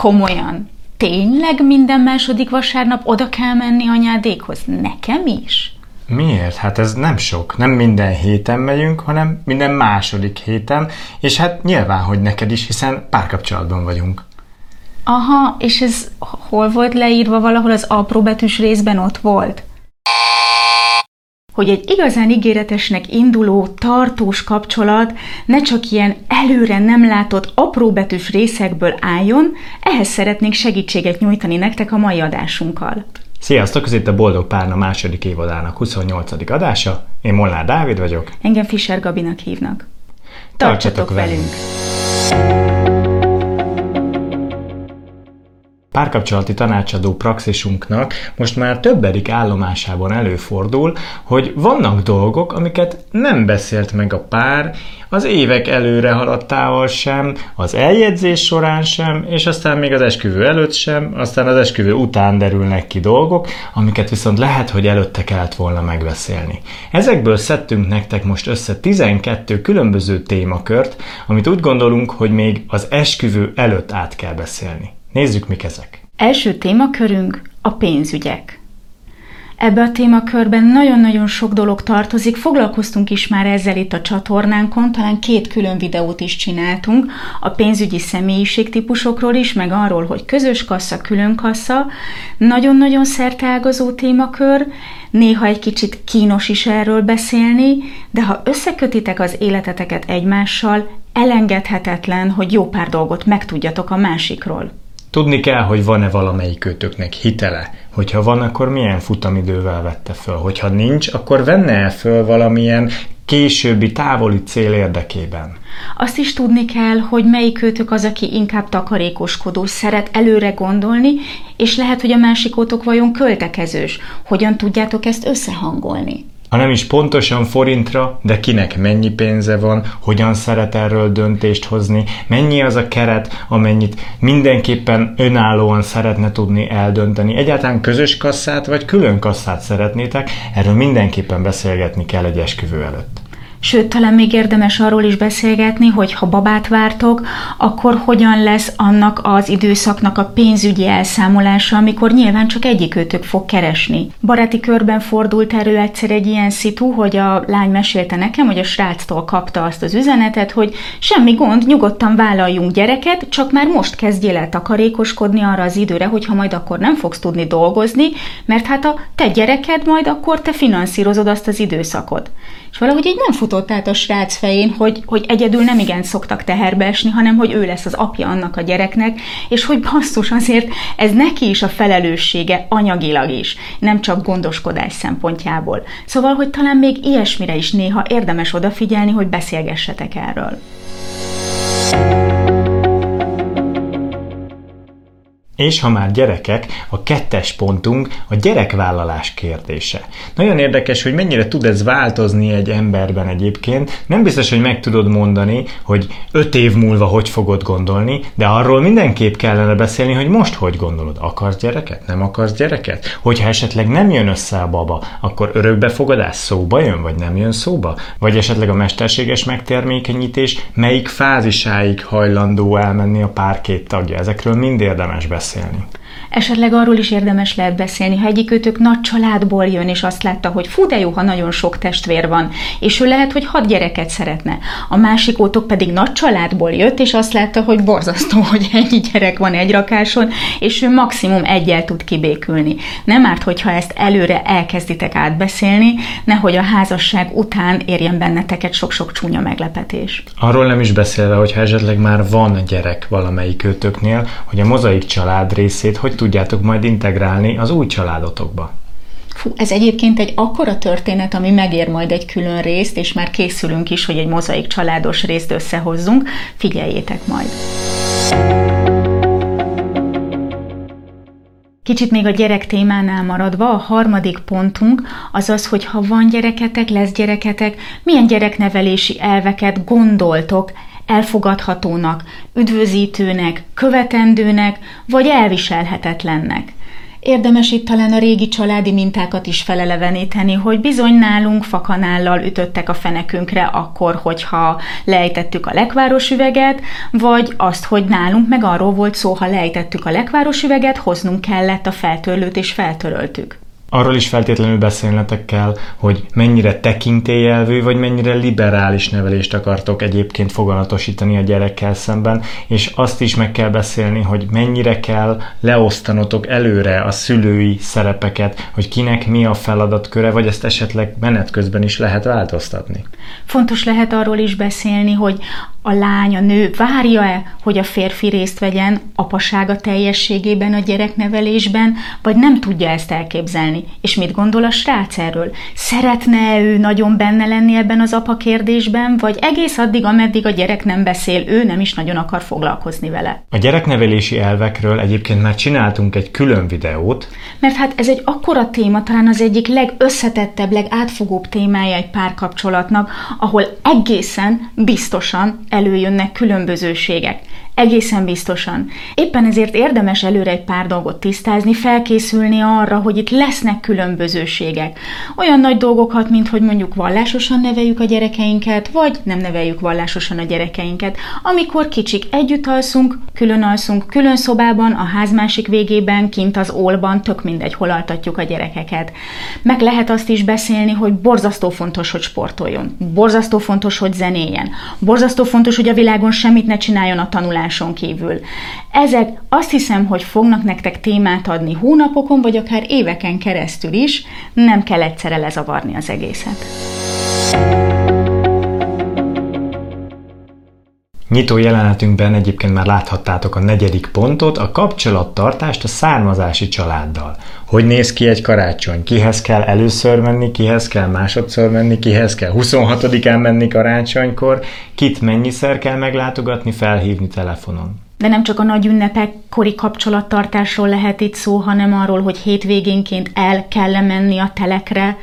Komolyan. Tényleg minden második vasárnap oda kell menni anyádékhoz? Nekem is? Miért? Hát ez nem sok. Nem minden héten megyünk, hanem minden második héten, és hát nyilván, hogy neked is, hiszen párkapcsolatban vagyunk. Aha, és ez hol volt leírva valahol az apró betűs részben ott volt? Hogy egy igazán ígéretesnek induló, tartós kapcsolat ne csak ilyen előre nem látott apróbetűs részekből álljon, ehhez szeretnénk segítséget nyújtani nektek a mai adásunkkal. Sziasztok, ez itt a Boldog Párna második évadának 28. adása. Én Molnár Dávid vagyok. Engem Fischer Gabinak hívnak. Tartsatok, Tartsatok velünk! velünk. Párkapcsolati tanácsadó praxisunknak most már többedik állomásában előfordul, hogy vannak dolgok, amiket nem beszélt meg a pár, az évek előre haladtával sem, az eljegyzés során sem, és aztán még az esküvő előtt sem, aztán az esküvő után derülnek ki dolgok, amiket viszont lehet, hogy előtte kellett volna megbeszélni. Ezekből szedtünk nektek most össze 12 különböző témakört, amit úgy gondolunk, hogy még az esküvő előtt át kell beszélni. Nézzük, mik ezek. Első témakörünk a pénzügyek. Ebbe a témakörben nagyon-nagyon sok dolog tartozik, foglalkoztunk is már ezzel itt a csatornánkon, talán két külön videót is csináltunk, a pénzügyi személyiségtípusokról is, meg arról, hogy közös kassa, külön kassa, nagyon-nagyon szerteágazó témakör, néha egy kicsit kínos is erről beszélni, de ha összekötitek az életeteket egymással, elengedhetetlen, hogy jó pár dolgot megtudjatok a másikról. Tudni kell, hogy van-e valamelyikőtöknek hitele. Hogyha van, akkor milyen futamidővel vette föl. Hogyha nincs, akkor venne el föl valamilyen későbbi távoli cél érdekében. Azt is tudni kell, hogy melyikőtök az, aki inkább takarékoskodó, szeret előre gondolni, és lehet, hogy a másikótok vajon költekezős. Hogyan tudjátok ezt összehangolni? Ha nem is pontosan forintra, de kinek mennyi pénze van, hogyan szeret erről döntést hozni, mennyi az a keret, amennyit mindenképpen önállóan szeretne tudni eldönteni. Egyáltalán közös kasszát vagy külön kasszát szeretnétek, erről mindenképpen beszélgetni kell egy esküvő előtt. Sőt, talán még érdemes arról is beszélgetni, hogy ha babát vártok, akkor hogyan lesz annak az időszaknak a pénzügyi elszámolása, amikor nyilván csak egyikőtök fog keresni. Baráti körben fordult elő egyszer egy ilyen szitu, hogy a lány mesélte nekem, hogy a sráctól kapta azt az üzenetet, hogy semmi gond, nyugodtan vállaljunk gyereket, csak már most kezdjél el takarékoskodni arra az időre, hogyha majd akkor nem fogsz tudni dolgozni, mert hát a te gyereked majd akkor te finanszírozod azt az időszakot. És valahogy így nem futott át a srác fején, hogy, hogy egyedül nem igen szoktak teherbe esni, hanem hogy ő lesz az apja annak a gyereknek, és hogy basszus azért ez neki is a felelőssége anyagilag is, nem csak gondoskodás szempontjából. Szóval, hogy talán még ilyesmire is néha érdemes odafigyelni, hogy beszélgessetek erről. És ha már gyerekek, a kettes pontunk a gyerekvállalás kérdése. Nagyon érdekes, hogy mennyire tud ez változni egy emberben egyébként. Nem biztos, hogy meg tudod mondani, hogy öt év múlva hogy fogod gondolni, de arról mindenképp kellene beszélni, hogy most hogy gondolod. Akarsz gyereket? Nem akarsz gyereket? Hogyha esetleg nem jön össze a baba, akkor örökbefogadás szóba jön, vagy nem jön szóba? Vagy esetleg a mesterséges megtermékenyítés melyik fázisáig hajlandó elmenni a pár két tagja? Ezekről mind érdemes beszélni beszélni. Esetleg arról is érdemes lehet beszélni, ha egyikőtök nagy családból jön, és azt látta, hogy fú, de jó, ha nagyon sok testvér van, és ő lehet, hogy hat gyereket szeretne. A másik ótok pedig nagy családból jött, és azt látta, hogy borzasztó, hogy ennyi gyerek van egy rakáson, és ő maximum egyel tud kibékülni. Nem árt, hogyha ezt előre elkezditek átbeszélni, nehogy a házasság után érjen benneteket sok-sok csúnya meglepetés. Arról nem is beszélve, hogy esetleg már van gyerek valamelyik őtöknél, hogy a mozaik család részét hogy tudjátok majd integrálni az új családotokba? Fú, ez egyébként egy akkora történet, ami megér majd egy külön részt, és már készülünk is, hogy egy mozaik családos részt összehozzunk. Figyeljétek majd! Kicsit még a gyerek témánál maradva, a harmadik pontunk az az, hogy ha van gyereketek, lesz gyereketek, milyen gyereknevelési elveket gondoltok elfogadhatónak, üdvözítőnek, követendőnek vagy elviselhetetlennek. Érdemes itt talán a régi családi mintákat is feleleveníteni, hogy bizony nálunk fakanállal ütöttek a fenekünkre akkor, hogyha lejtettük a lekváros üveget, vagy azt, hogy nálunk meg arról volt szó, ha lejtettük a lekváros üveget, hoznunk kellett a feltörlőt és feltöröltük. Arról is feltétlenül beszélnetek kell, hogy mennyire tekintélyelvű, vagy mennyire liberális nevelést akartok egyébként foganatosítani a gyerekkel szemben, és azt is meg kell beszélni, hogy mennyire kell leosztanotok előre a szülői szerepeket, hogy kinek mi a feladatköre, vagy ezt esetleg menet közben is lehet változtatni. Fontos lehet arról is beszélni, hogy a lány, a nő várja-e, hogy a férfi részt vegyen apasága teljességében a gyereknevelésben, vagy nem tudja ezt elképzelni? És mit gondol a srác erről? Szeretne ő nagyon benne lenni ebben az apa kérdésben, vagy egész addig, ameddig a gyerek nem beszél, ő nem is nagyon akar foglalkozni vele? A gyereknevelési elvekről egyébként már csináltunk egy külön videót. Mert hát ez egy akkora téma, talán az egyik legösszetettebb, legátfogóbb témája egy párkapcsolatnak, ahol egészen biztosan előjönnek különbözőségek. Egészen biztosan. Éppen ezért érdemes előre egy pár dolgot tisztázni, felkészülni arra, hogy itt lesznek különbözőségek. Olyan nagy dolgokat, mint hogy mondjuk vallásosan neveljük a gyerekeinket, vagy nem neveljük vallásosan a gyerekeinket. Amikor kicsik együtt alszunk, külön alszunk, külön szobában, a ház másik végében, kint az ólban, tök mindegy, hol altatjuk a gyerekeket. Meg lehet azt is beszélni, hogy borzasztó fontos, hogy sportoljon. Borzasztó fontos, hogy zenéjen. Borzasztó fontos, hogy a világon semmit ne csináljon a tanulás tanuláson kívül. Ezek azt hiszem, hogy fognak nektek témát adni hónapokon, vagy akár éveken keresztül is, nem kell egyszerre lezavarni az egészet. Nyitó jelenetünkben egyébként már láthattátok a negyedik pontot, a kapcsolattartást a származási családdal. Hogy néz ki egy karácsony? Kihez kell először menni, kihez kell másodszor menni, kihez kell 26-án menni karácsonykor, kit mennyiszer kell meglátogatni, felhívni telefonon de nem csak a nagy ünnepek kori kapcsolattartásról lehet itt szó, hanem arról, hogy hétvégénként el kell menni a telekre,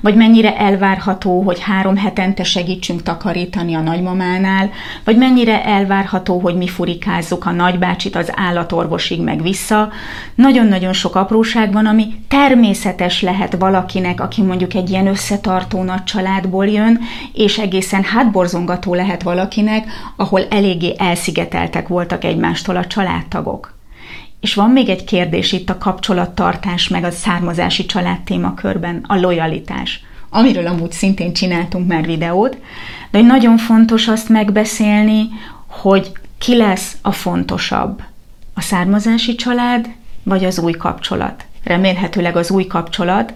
vagy mennyire elvárható, hogy három hetente segítsünk takarítani a nagymamánál, vagy mennyire elvárható, hogy mi furikázzuk a nagybácsit az állatorvosig meg vissza. Nagyon-nagyon sok apróság van, ami természetes lehet valakinek, aki mondjuk egy ilyen összetartó nagy családból jön, és egészen hátborzongató lehet valakinek, ahol eléggé elszigeteltek voltak egy egymástól a családtagok. És van még egy kérdés itt a kapcsolattartás meg a származási család témakörben, a lojalitás, amiről amúgy szintén csináltunk már videót, de hogy nagyon fontos azt megbeszélni, hogy ki lesz a fontosabb, a származási család vagy az új kapcsolat. Remélhetőleg az új kapcsolat,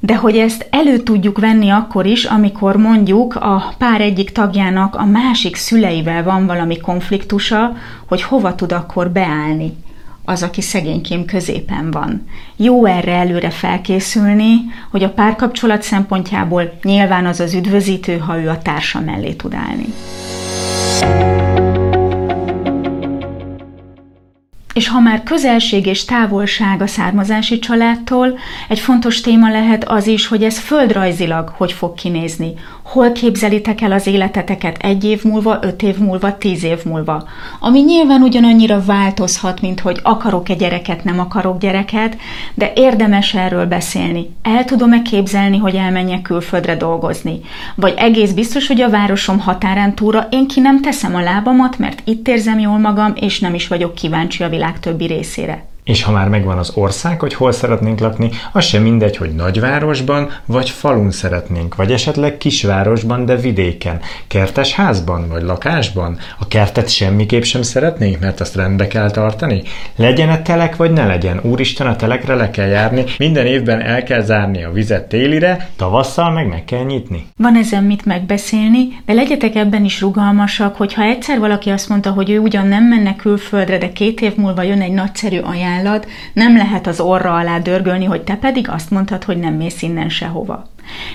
de hogy ezt elő tudjuk venni akkor is, amikor mondjuk a pár egyik tagjának a másik szüleivel van valami konfliktusa, hogy hova tud akkor beállni az, aki szegénykém középen van. Jó erre előre felkészülni, hogy a párkapcsolat szempontjából nyilván az az üdvözítő, ha ő a társa mellé tud állni. És ha már közelség és távolság a származási családtól, egy fontos téma lehet az is, hogy ez földrajzilag hogy fog kinézni. Hol képzelitek el az életeteket egy év múlva, öt év múlva, tíz év múlva. Ami nyilván ugyanannyira változhat, mint hogy akarok-e gyereket, nem akarok gyereket, de érdemes erről beszélni. El tudom-e képzelni, hogy elmenjek külföldre dolgozni? Vagy egész biztos, hogy a városom határán túra én ki nem teszem a lábamat, mert itt érzem jól magam, és nem is vagyok kíváncsi a világ többi részére. És ha már megvan az ország, hogy hol szeretnénk lakni, az sem mindegy, hogy nagyvárosban vagy falun szeretnénk, vagy esetleg kisvárosban, de vidéken, kertes házban vagy lakásban. A kertet semmiképp sem szeretnénk, mert azt rendbe kell tartani. Legyen-e telek vagy ne legyen, úristen a telekre le kell járni, minden évben el kell zárni a vizet télire, tavasszal meg meg kell nyitni. Van ezen mit megbeszélni, de legyetek ebben is rugalmasak, hogyha egyszer valaki azt mondta, hogy ő ugyan nem menne külföldre, de két év múlva jön egy nagyszerű ajánlás, ajánlat, nem lehet az orra alá dörgölni, hogy te pedig azt mondtad, hogy nem mész innen sehova.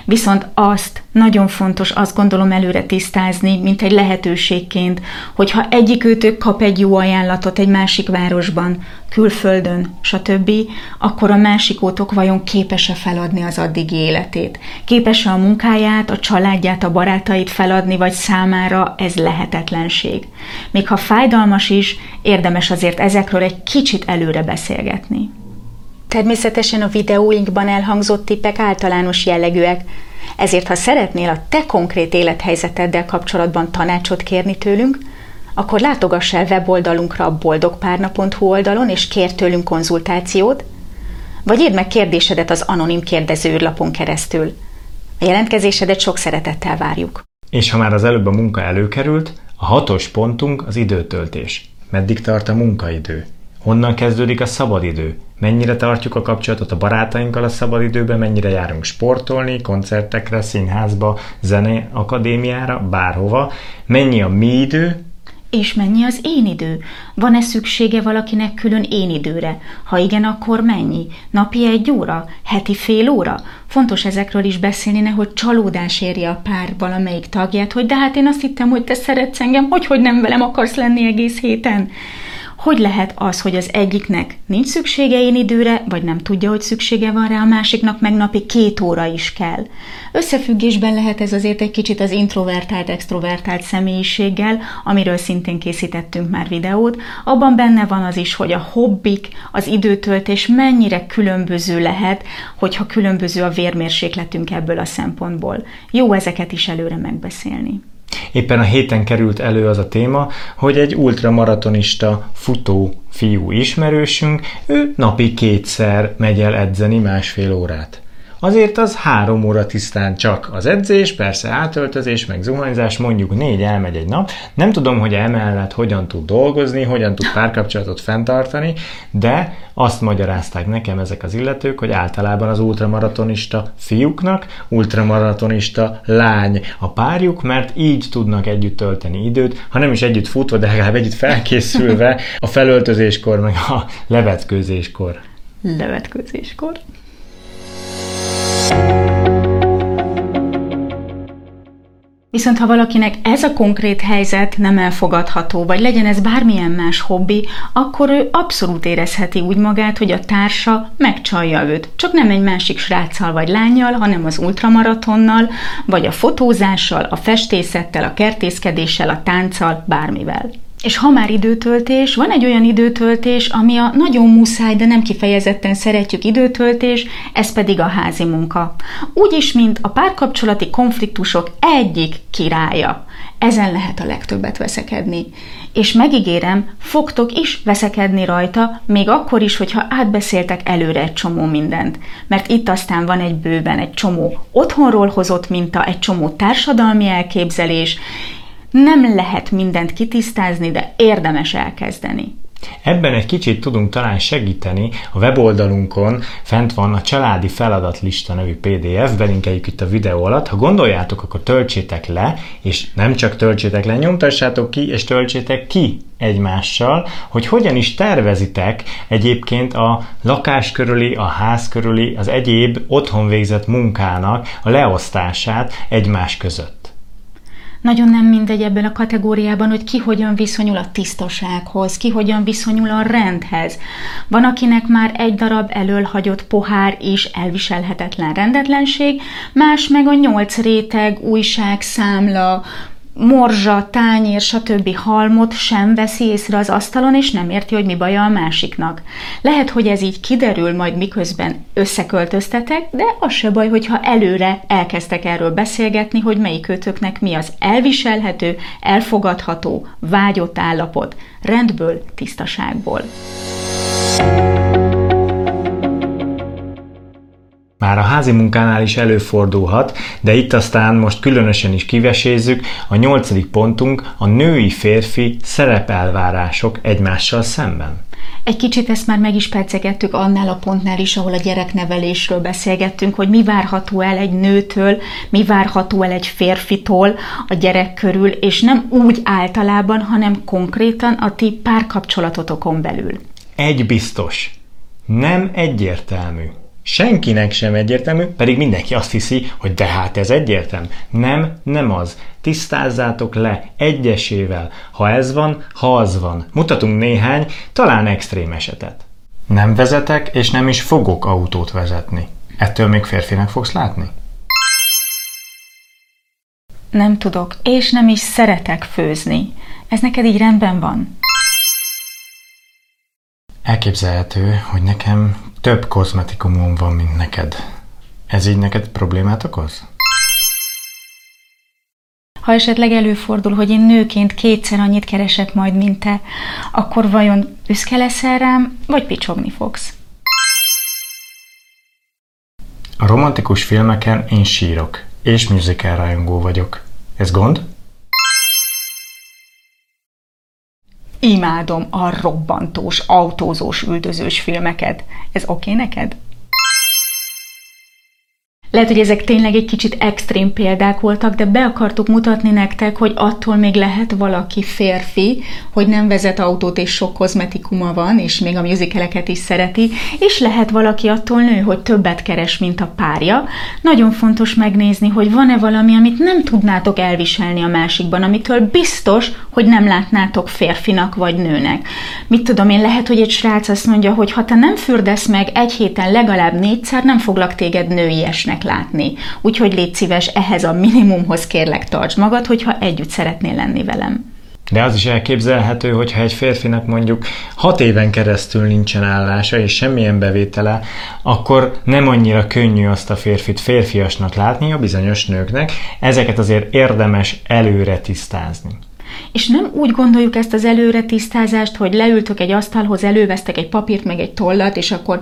Viszont azt nagyon fontos, azt gondolom előre tisztázni, mint egy lehetőségként, hogyha egyikőtök kap egy jó ajánlatot egy másik városban, külföldön, stb., akkor a másik ótok vajon képes-e feladni az addigi életét? Képes-e a munkáját, a családját, a barátait feladni, vagy számára ez lehetetlenség? Még ha fájdalmas is, érdemes azért ezekről egy kicsit előre beszélgetni. Természetesen a videóinkban elhangzott tippek általános jellegűek, ezért ha szeretnél a te konkrét élethelyzeteddel kapcsolatban tanácsot kérni tőlünk, akkor látogass el weboldalunkra a boldogpárna.hu oldalon, és kér tőlünk konzultációt, vagy írd meg kérdésedet az anonim kérdezőrlapon keresztül. A jelentkezésedet sok szeretettel várjuk. És ha már az előbb a munka előkerült, a hatos pontunk az időtöltés. Meddig tart a munkaidő? Honnan kezdődik a szabadidő? Mennyire tartjuk a kapcsolatot a barátainkkal a szabadidőben, mennyire járunk sportolni, koncertekre, színházba, zeneakadémiára, bárhova? Mennyi a mi idő, és mennyi az én idő? Van-e szüksége valakinek külön én időre? Ha igen, akkor mennyi? Napi egy óra? Heti fél óra? Fontos ezekről is beszélni, nehogy csalódás érje a pár valamelyik tagját, hogy de hát én azt hittem, hogy te szeretsz engem, hogy hogy nem velem akarsz lenni egész héten. Hogy lehet az, hogy az egyiknek nincs szüksége én időre, vagy nem tudja, hogy szüksége van rá, a másiknak meg napi két óra is kell? Összefüggésben lehet ez azért egy kicsit az introvertált, extrovertált személyiséggel, amiről szintén készítettünk már videót. Abban benne van az is, hogy a hobbik, az időtöltés mennyire különböző lehet, hogyha különböző a vérmérsékletünk ebből a szempontból. Jó ezeket is előre megbeszélni. Éppen a héten került elő az a téma, hogy egy ultramaratonista futó fiú ismerősünk, ő napi kétszer megy el edzeni másfél órát. Azért az három óra tisztán csak az edzés, persze átöltözés, meg zuhanyzás, mondjuk négy elmegy egy nap. Nem tudom, hogy emellett hogyan tud dolgozni, hogyan tud párkapcsolatot fenntartani, de azt magyarázták nekem ezek az illetők, hogy általában az ultramaratonista fiúknak, ultramaratonista lány a párjuk, mert így tudnak együtt tölteni időt, ha nem is együtt futva, de legalább együtt felkészülve a felöltözéskor, meg a levetkőzéskor. Levetkőzéskor. Viszont ha valakinek ez a konkrét helyzet nem elfogadható, vagy legyen ez bármilyen más hobbi, akkor ő abszolút érezheti úgy magát, hogy a társa megcsalja őt. Csak nem egy másik sráccal vagy lányjal, hanem az ultramaratonnal, vagy a fotózással, a festészettel, a kertészkedéssel, a tánccal, bármivel. És ha már időtöltés, van egy olyan időtöltés, ami a nagyon muszáj, de nem kifejezetten szeretjük időtöltés, ez pedig a házi munka. Úgyis, mint a párkapcsolati konfliktusok egyik királya. Ezen lehet a legtöbbet veszekedni. És megígérem, fogtok is veszekedni rajta, még akkor is, hogyha átbeszéltek előre egy csomó mindent. Mert itt aztán van egy bőven egy csomó otthonról hozott minta, egy csomó társadalmi elképzelés, nem lehet mindent kitisztázni, de érdemes elkezdeni. Ebben egy kicsit tudunk talán segíteni. A weboldalunkon fent van a családi feladatlista nevű PDF, belinkeljük itt a videó alatt. Ha gondoljátok, akkor töltsétek le, és nem csak töltsétek le, nyomtassátok ki, és töltsétek ki egymással, hogy hogyan is tervezitek egyébként a lakás körüli, a ház körüli, az egyéb otthon végzett munkának a leosztását egymás között. Nagyon nem mindegy ebből a kategóriában, hogy ki hogyan viszonyul a tisztasághoz, ki hogyan viszonyul a rendhez. Van, akinek már egy darab elől hagyott pohár is elviselhetetlen rendetlenség, más meg a nyolc réteg, újság, számla, morzsa, tányér, stb. halmot sem veszi észre az asztalon, és nem érti, hogy mi baja a másiknak. Lehet, hogy ez így kiderül majd miközben összeköltöztetek, de az se baj, hogyha előre elkezdtek erről beszélgetni, hogy melyik kötöknek mi az elviselhető, elfogadható, vágyott állapot, rendből, tisztaságból. Már a házi munkánál is előfordulhat, de itt aztán most különösen is kivesézzük, a nyolcadik pontunk a női-férfi szerepelvárások egymással szemben. Egy kicsit ezt már meg is percegettük annál a pontnál is, ahol a gyereknevelésről beszélgettünk, hogy mi várható el egy nőtől, mi várható el egy férfitól a gyerek körül, és nem úgy általában, hanem konkrétan a ti párkapcsolatotokon belül. Egy biztos, nem egyértelmű. Senkinek sem egyértelmű, pedig mindenki azt hiszi, hogy de hát ez egyértelmű. Nem, nem az. Tisztázzátok le egyesével, ha ez van, ha az van. Mutatunk néhány, talán extrém esetet. Nem vezetek, és nem is fogok autót vezetni. Ettől még férfinek fogsz látni? Nem tudok, és nem is szeretek főzni. Ez neked így rendben van? Elképzelhető, hogy nekem több kozmetikumon van, mint neked. Ez így neked problémát okoz? Ha esetleg előfordul, hogy én nőként kétszer annyit keresek majd, mint te, akkor vajon büszke leszel rám, vagy picsogni fogsz? A romantikus filmeken én sírok, és musical rajongó vagyok. Ez gond? Imádom a robbantós, autózós, üldözős filmeket. Ez oké okay neked? Lehet, hogy ezek tényleg egy kicsit extrém példák voltak, de be akartuk mutatni nektek, hogy attól még lehet valaki férfi, hogy nem vezet autót és sok kozmetikuma van, és még a musicaleket is szereti, és lehet valaki attól nő, hogy többet keres, mint a párja. Nagyon fontos megnézni, hogy van-e valami, amit nem tudnátok elviselni a másikban, amitől biztos, hogy nem látnátok férfinak vagy nőnek. Mit tudom én, lehet, hogy egy srác azt mondja, hogy ha te nem fürdesz meg egy héten legalább négyszer, nem foglak téged nőiesnek látni. Úgyhogy légy szíves, ehhez a minimumhoz kérlek tarts magad, hogyha együtt szeretnél lenni velem. De az is elképzelhető, hogyha egy férfinak mondjuk hat éven keresztül nincsen állása és semmilyen bevétele, akkor nem annyira könnyű azt a férfit férfiasnak látni a bizonyos nőknek. Ezeket azért érdemes előre tisztázni. És nem úgy gondoljuk ezt az előre tisztázást, hogy leültök egy asztalhoz, elővesztek egy papírt, meg egy tollat, és akkor,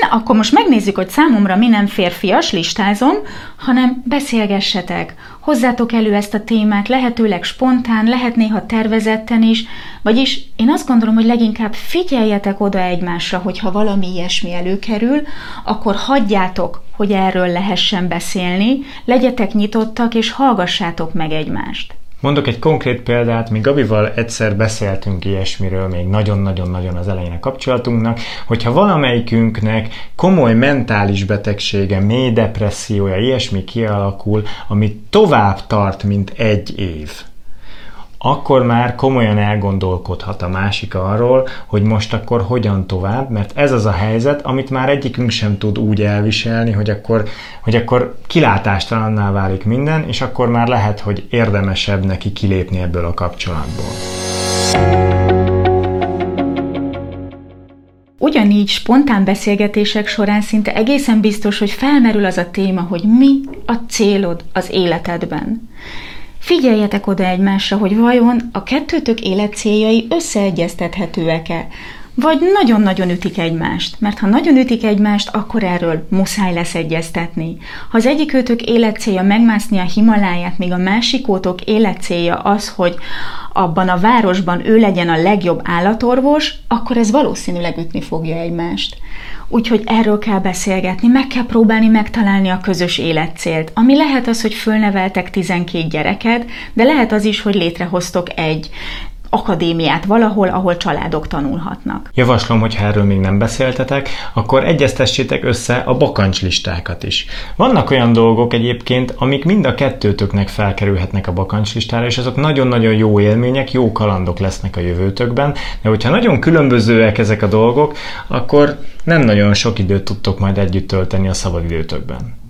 na, akkor most megnézzük, hogy számomra mi nem férfias, listázom, hanem beszélgessetek, hozzátok elő ezt a témát, lehetőleg spontán, lehet néha tervezetten is, vagyis én azt gondolom, hogy leginkább figyeljetek oda egymásra, hogyha valami ilyesmi előkerül, akkor hagyjátok, hogy erről lehessen beszélni, legyetek nyitottak, és hallgassátok meg egymást. Mondok egy konkrét példát, mi Gabival egyszer beszéltünk ilyesmiről, még nagyon-nagyon-nagyon az elején a kapcsolatunknak, hogyha valamelyikünknek komoly mentális betegsége, mély depressziója, ilyesmi kialakul, ami tovább tart, mint egy év, akkor már komolyan elgondolkodhat a másik arról, hogy most akkor hogyan tovább, mert ez az a helyzet, amit már egyikünk sem tud úgy elviselni, hogy akkor, hogy akkor kilátástalanná válik minden, és akkor már lehet, hogy érdemesebb neki kilépni ebből a kapcsolatból. Ugyanígy spontán beszélgetések során szinte egészen biztos, hogy felmerül az a téma, hogy mi a célod az életedben. Figyeljetek oda egymásra, hogy vajon a kettőtök életcéljai összeegyeztethetőek-e, vagy nagyon-nagyon ütik egymást, mert ha nagyon ütik egymást, akkor erről muszáj lesz egyeztetni. Ha az egyikőtök életcélja megmászni a Himaláját, míg a másikótok életcélja az, hogy abban a városban ő legyen a legjobb állatorvos, akkor ez valószínűleg ütni fogja egymást. Úgyhogy erről kell beszélgetni, meg kell próbálni megtalálni a közös életcélt, ami lehet az, hogy fölneveltek 12 gyereket, de lehet az is, hogy létrehoztok egy akadémiát valahol, ahol családok tanulhatnak. Javaslom, hogy erről még nem beszéltetek, akkor egyeztessétek össze a bakancslistákat is. Vannak olyan dolgok egyébként, amik mind a kettőtöknek felkerülhetnek a bakancslistára, és azok nagyon-nagyon jó élmények, jó kalandok lesznek a jövőtökben, de hogyha nagyon különbözőek ezek a dolgok, akkor nem nagyon sok időt tudtok majd együtt tölteni a szabadidőtökben.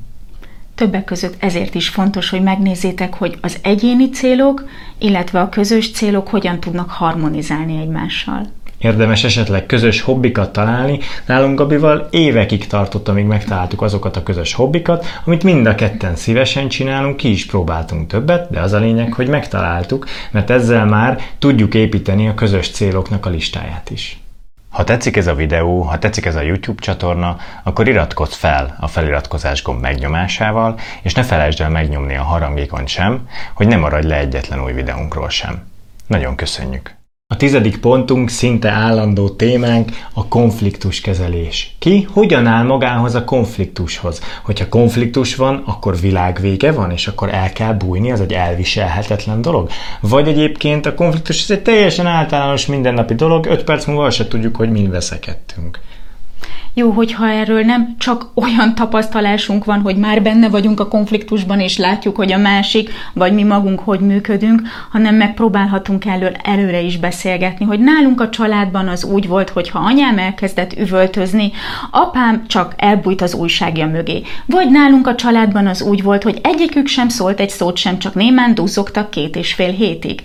Többek között ezért is fontos, hogy megnézzétek, hogy az egyéni célok, illetve a közös célok hogyan tudnak harmonizálni egymással. Érdemes esetleg közös hobbikat találni. Nálunk Gabival évekig tartott, amíg megtaláltuk azokat a közös hobbikat, amit mind a ketten szívesen csinálunk, ki is próbáltunk többet, de az a lényeg, hogy megtaláltuk, mert ezzel már tudjuk építeni a közös céloknak a listáját is. Ha tetszik ez a videó, ha tetszik ez a YouTube csatorna, akkor iratkozz fel a feliratkozás gomb megnyomásával, és ne felejtsd el megnyomni a harangékon sem, hogy ne maradj le egyetlen új videónkról sem. Nagyon köszönjük! A tizedik pontunk szinte állandó témánk a konfliktuskezelés. Ki hogyan áll magához a konfliktushoz? Hogyha konfliktus van, akkor világvége van, és akkor el kell bújni, az egy elviselhetetlen dolog? Vagy egyébként a konfliktus ez egy teljesen általános mindennapi dolog, 5 perc múlva se tudjuk, hogy mind veszekedtünk. Jó, hogyha erről nem csak olyan tapasztalásunk van, hogy már benne vagyunk a konfliktusban, és látjuk, hogy a másik, vagy mi magunk hogy működünk, hanem megpróbálhatunk elő, előre is beszélgetni, hogy nálunk a családban az úgy volt, hogy ha anyám elkezdett üvöltözni, apám csak elbújt az újságja mögé. Vagy nálunk a családban az úgy volt, hogy egyikük sem szólt egy szót sem, csak némán duzzogtak két és fél hétig.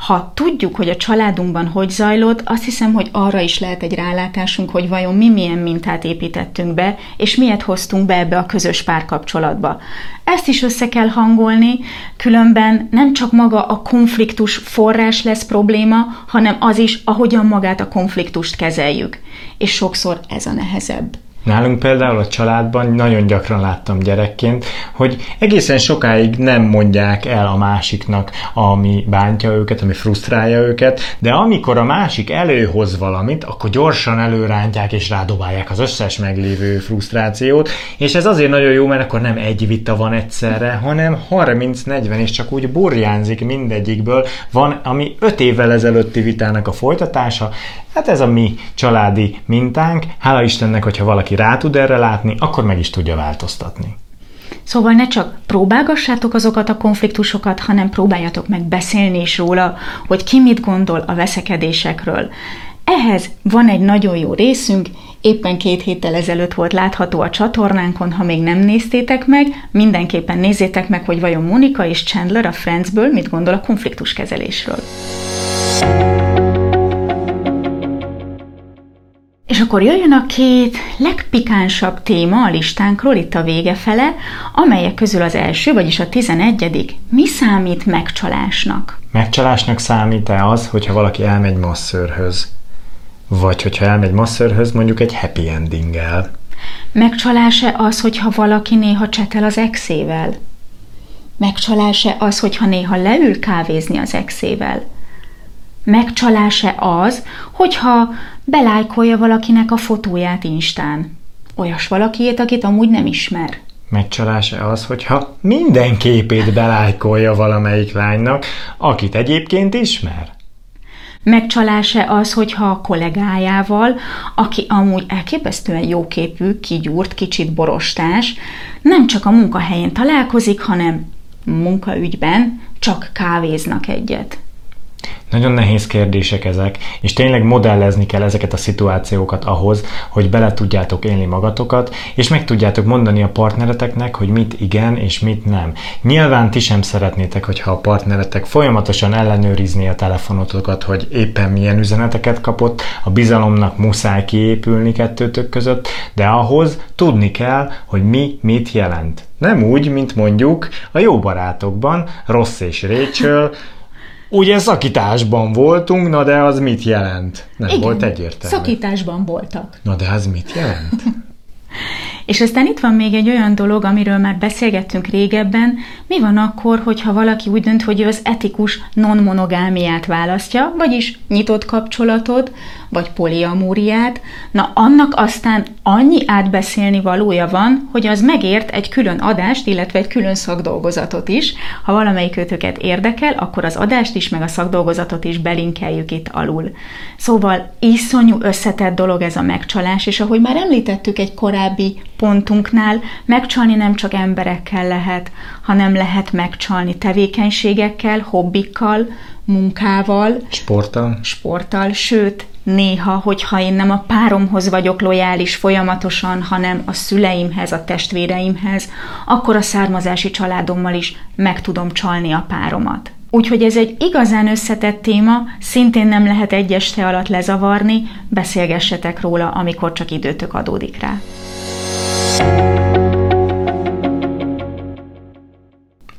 Ha tudjuk, hogy a családunkban hogy zajlott, azt hiszem, hogy arra is lehet egy rálátásunk, hogy vajon mi milyen mintát építettünk be, és miért hoztunk be ebbe a közös párkapcsolatba. Ezt is össze kell hangolni, különben nem csak maga a konfliktus forrás lesz probléma, hanem az is, ahogyan magát a konfliktust kezeljük. És sokszor ez a nehezebb. Nálunk például a családban nagyon gyakran láttam gyerekként, hogy egészen sokáig nem mondják el a másiknak, ami bántja őket, ami frusztrálja őket, de amikor a másik előhoz valamit, akkor gyorsan előrántják és rádobálják az összes meglévő frusztrációt, és ez azért nagyon jó, mert akkor nem egy vita van egyszerre, hanem 30-40, és csak úgy burjánzik mindegyikből. Van, ami 5 évvel ezelőtti vitának a folytatása, Hát ez a mi családi mintánk. Hála Istennek, hogyha valaki rá tud erre látni, akkor meg is tudja változtatni. Szóval ne csak próbálgassátok azokat a konfliktusokat, hanem próbáljatok meg beszélni is róla, hogy ki mit gondol a veszekedésekről. Ehhez van egy nagyon jó részünk, éppen két héttel ezelőtt volt látható a csatornánkon, ha még nem néztétek meg, mindenképpen nézzétek meg, hogy vajon Monika és Chandler a Friendsből mit gondol a konfliktuskezelésről. És akkor jöjjön a két legpikánsabb téma a listánkról itt a vége fele, amelyek közül az első, vagyis a tizenegyedik, mi számít megcsalásnak? Megcsalásnak számít-e az, hogyha valaki elmegy masszörhöz? Vagy hogyha elmegy masszörhöz, mondjuk egy happy endinggel? Megcsalás-e az, hogyha valaki néha csetel az exével? Megcsalás-e az, hogyha néha leül kávézni az exével? Megcsalás-e az, hogyha belájkolja valakinek a fotóját Instán? Olyas valakiét, akit amúgy nem ismer. Megcsalás-e az, hogyha minden képét belájkolja valamelyik lánynak, akit egyébként ismer? Megcsalás-e az, hogyha a kollégájával, aki amúgy elképesztően jóképű, kigyúrt, kicsit borostás, nem csak a munkahelyén találkozik, hanem munkaügyben csak kávéznak egyet. Nagyon nehéz kérdések ezek, és tényleg modellezni kell ezeket a szituációkat ahhoz, hogy bele tudjátok élni magatokat, és meg tudjátok mondani a partnereteknek, hogy mit igen és mit nem. Nyilván ti sem szeretnétek, hogyha a partneretek folyamatosan ellenőrizni a telefonotokat, hogy éppen milyen üzeneteket kapott, a bizalomnak muszáj kiépülni kettőtök között, de ahhoz tudni kell, hogy mi mit jelent. Nem úgy, mint mondjuk a jó barátokban, Ross és Rachel, Ugye szakításban voltunk, na de az mit jelent? Nem Igen, volt egyértelmű. szakításban voltak. Na de az mit jelent? És aztán itt van még egy olyan dolog, amiről már beszélgettünk régebben, mi van akkor, hogyha valaki úgy dönt, hogy ő az etikus non-monogámiát választja, vagyis nyitott kapcsolatot, vagy poliamúriát, na annak aztán annyi átbeszélni valója van, hogy az megért egy külön adást, illetve egy külön szakdolgozatot is. Ha valamelyik őtöket érdekel, akkor az adást is, meg a szakdolgozatot is belinkeljük itt alul. Szóval iszonyú összetett dolog ez a megcsalás, és ahogy már említettük egy korábbi pontunknál, megcsalni nem csak emberekkel lehet, hanem lehet megcsalni tevékenységekkel, hobbikkal, munkával, sporttal, sporttal, sőt, néha, hogyha én nem a páromhoz vagyok lojális folyamatosan, hanem a szüleimhez, a testvéreimhez, akkor a származási családommal is meg tudom csalni a páromat. Úgyhogy ez egy igazán összetett téma, szintén nem lehet egy este alatt lezavarni, beszélgessetek róla, amikor csak időtök adódik rá.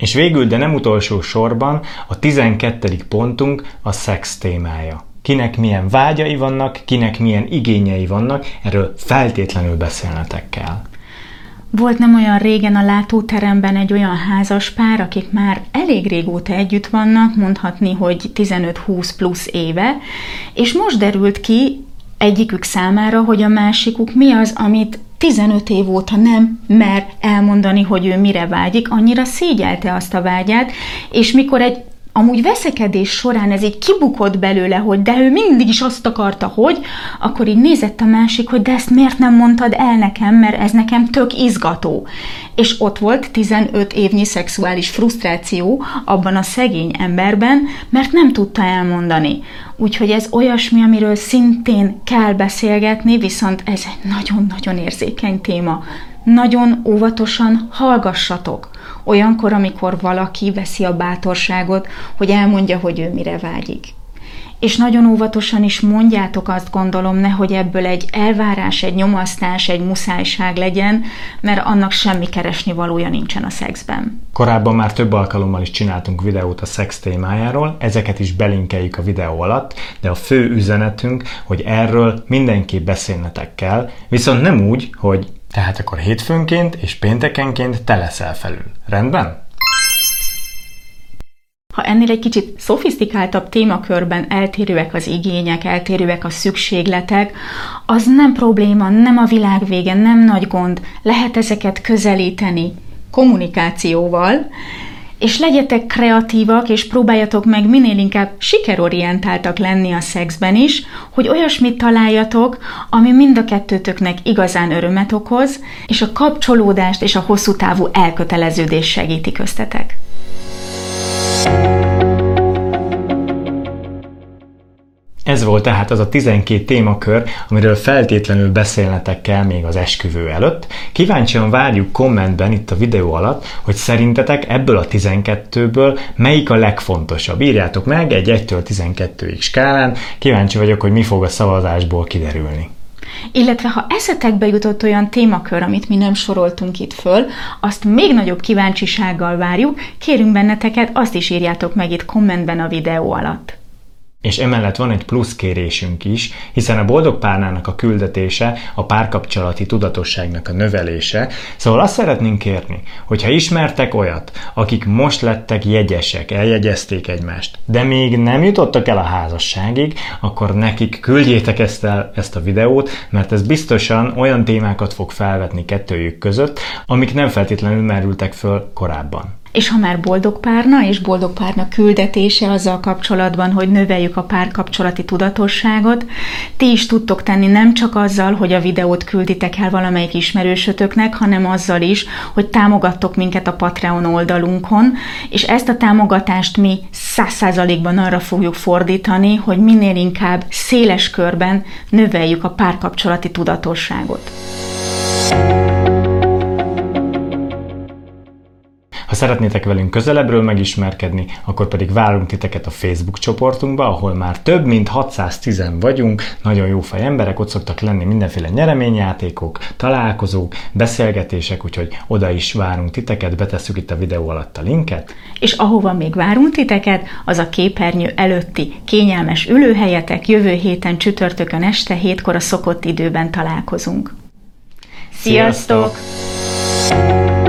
És végül, de nem utolsó sorban, a 12. pontunk a szex témája. Kinek milyen vágyai vannak, kinek milyen igényei vannak, erről feltétlenül beszélnetek kell. Volt nem olyan régen a látóteremben egy olyan házas pár, akik már elég régóta együtt vannak, mondhatni, hogy 15-20 plusz éve, és most derült ki egyikük számára, hogy a másikuk mi az, amit 15 év óta nem mer elmondani, hogy ő mire vágyik, annyira szégyelte azt a vágyát, és mikor egy amúgy veszekedés során ez így kibukott belőle, hogy de ő mindig is azt akarta, hogy, akkor így nézett a másik, hogy de ezt miért nem mondtad el nekem, mert ez nekem tök izgató. És ott volt 15 évnyi szexuális frusztráció abban a szegény emberben, mert nem tudta elmondani. Úgyhogy ez olyasmi, amiről szintén kell beszélgetni, viszont ez egy nagyon-nagyon érzékeny téma. Nagyon óvatosan hallgassatok olyankor, amikor valaki veszi a bátorságot, hogy elmondja, hogy ő mire vágyik és nagyon óvatosan is mondjátok azt gondolom, nehogy ebből egy elvárás, egy nyomasztás, egy muszájság legyen, mert annak semmi keresni valója nincsen a szexben. Korábban már több alkalommal is csináltunk videót a szex témájáról, ezeket is belinkeljük a videó alatt, de a fő üzenetünk, hogy erről mindenképp beszélnetek kell, viszont nem úgy, hogy tehát akkor hétfőnként és péntekenként te leszel felül. Rendben? Ha ennél egy kicsit szofisztikáltabb témakörben eltérőek az igények, eltérőek a szükségletek, az nem probléma, nem a világ vége, nem nagy gond. Lehet ezeket közelíteni kommunikációval, és legyetek kreatívak, és próbáljatok meg minél inkább sikerorientáltak lenni a szexben is, hogy olyasmit találjatok, ami mind a kettőtöknek igazán örömet okoz, és a kapcsolódást és a hosszú távú elköteleződést segíti köztetek. Ez volt tehát az a 12 témakör, amiről feltétlenül beszélnetek kell még az esküvő előtt. Kíváncsian várjuk kommentben itt a videó alatt, hogy szerintetek ebből a 12-ből melyik a legfontosabb. Írjátok meg egy 1-től 12-ig skálán, kíváncsi vagyok, hogy mi fog a szavazásból kiderülni. Illetve ha eszetekbe jutott olyan témakör, amit mi nem soroltunk itt föl, azt még nagyobb kíváncsisággal várjuk, kérünk benneteket, azt is írjátok meg itt kommentben a videó alatt. És emellett van egy plusz kérésünk is, hiszen a boldog párnának a küldetése a párkapcsolati tudatosságnak a növelése, szóval azt szeretnénk kérni, hogyha ismertek olyat, akik most lettek jegyesek, eljegyezték egymást, de még nem jutottak el a házasságig, akkor nekik küldjétek ezt, el, ezt a videót, mert ez biztosan olyan témákat fog felvetni kettőjük között, amik nem feltétlenül merültek föl korábban. És ha már boldog párna és boldog párna küldetése azzal kapcsolatban, hogy növeljük a párkapcsolati tudatosságot, ti is tudtok tenni nem csak azzal, hogy a videót külditek el valamelyik ismerősötöknek, hanem azzal is, hogy támogattok minket a Patreon oldalunkon, és ezt a támogatást mi száz százalékban arra fogjuk fordítani, hogy minél inkább széles körben növeljük a párkapcsolati tudatosságot. Ha szeretnétek velünk közelebbről megismerkedni, akkor pedig várunk titeket a Facebook csoportunkba, ahol már több mint 610 vagyunk, nagyon jó fej emberek, ott szoktak lenni mindenféle nyereményjátékok, találkozók, beszélgetések, úgyhogy oda is várunk titeket, betesszük itt a videó alatt a linket. És ahova még várunk titeket, az a képernyő előtti kényelmes ülőhelyetek, jövő héten csütörtökön este hétkor a szokott időben találkozunk. Sziasztok! Sziasztok!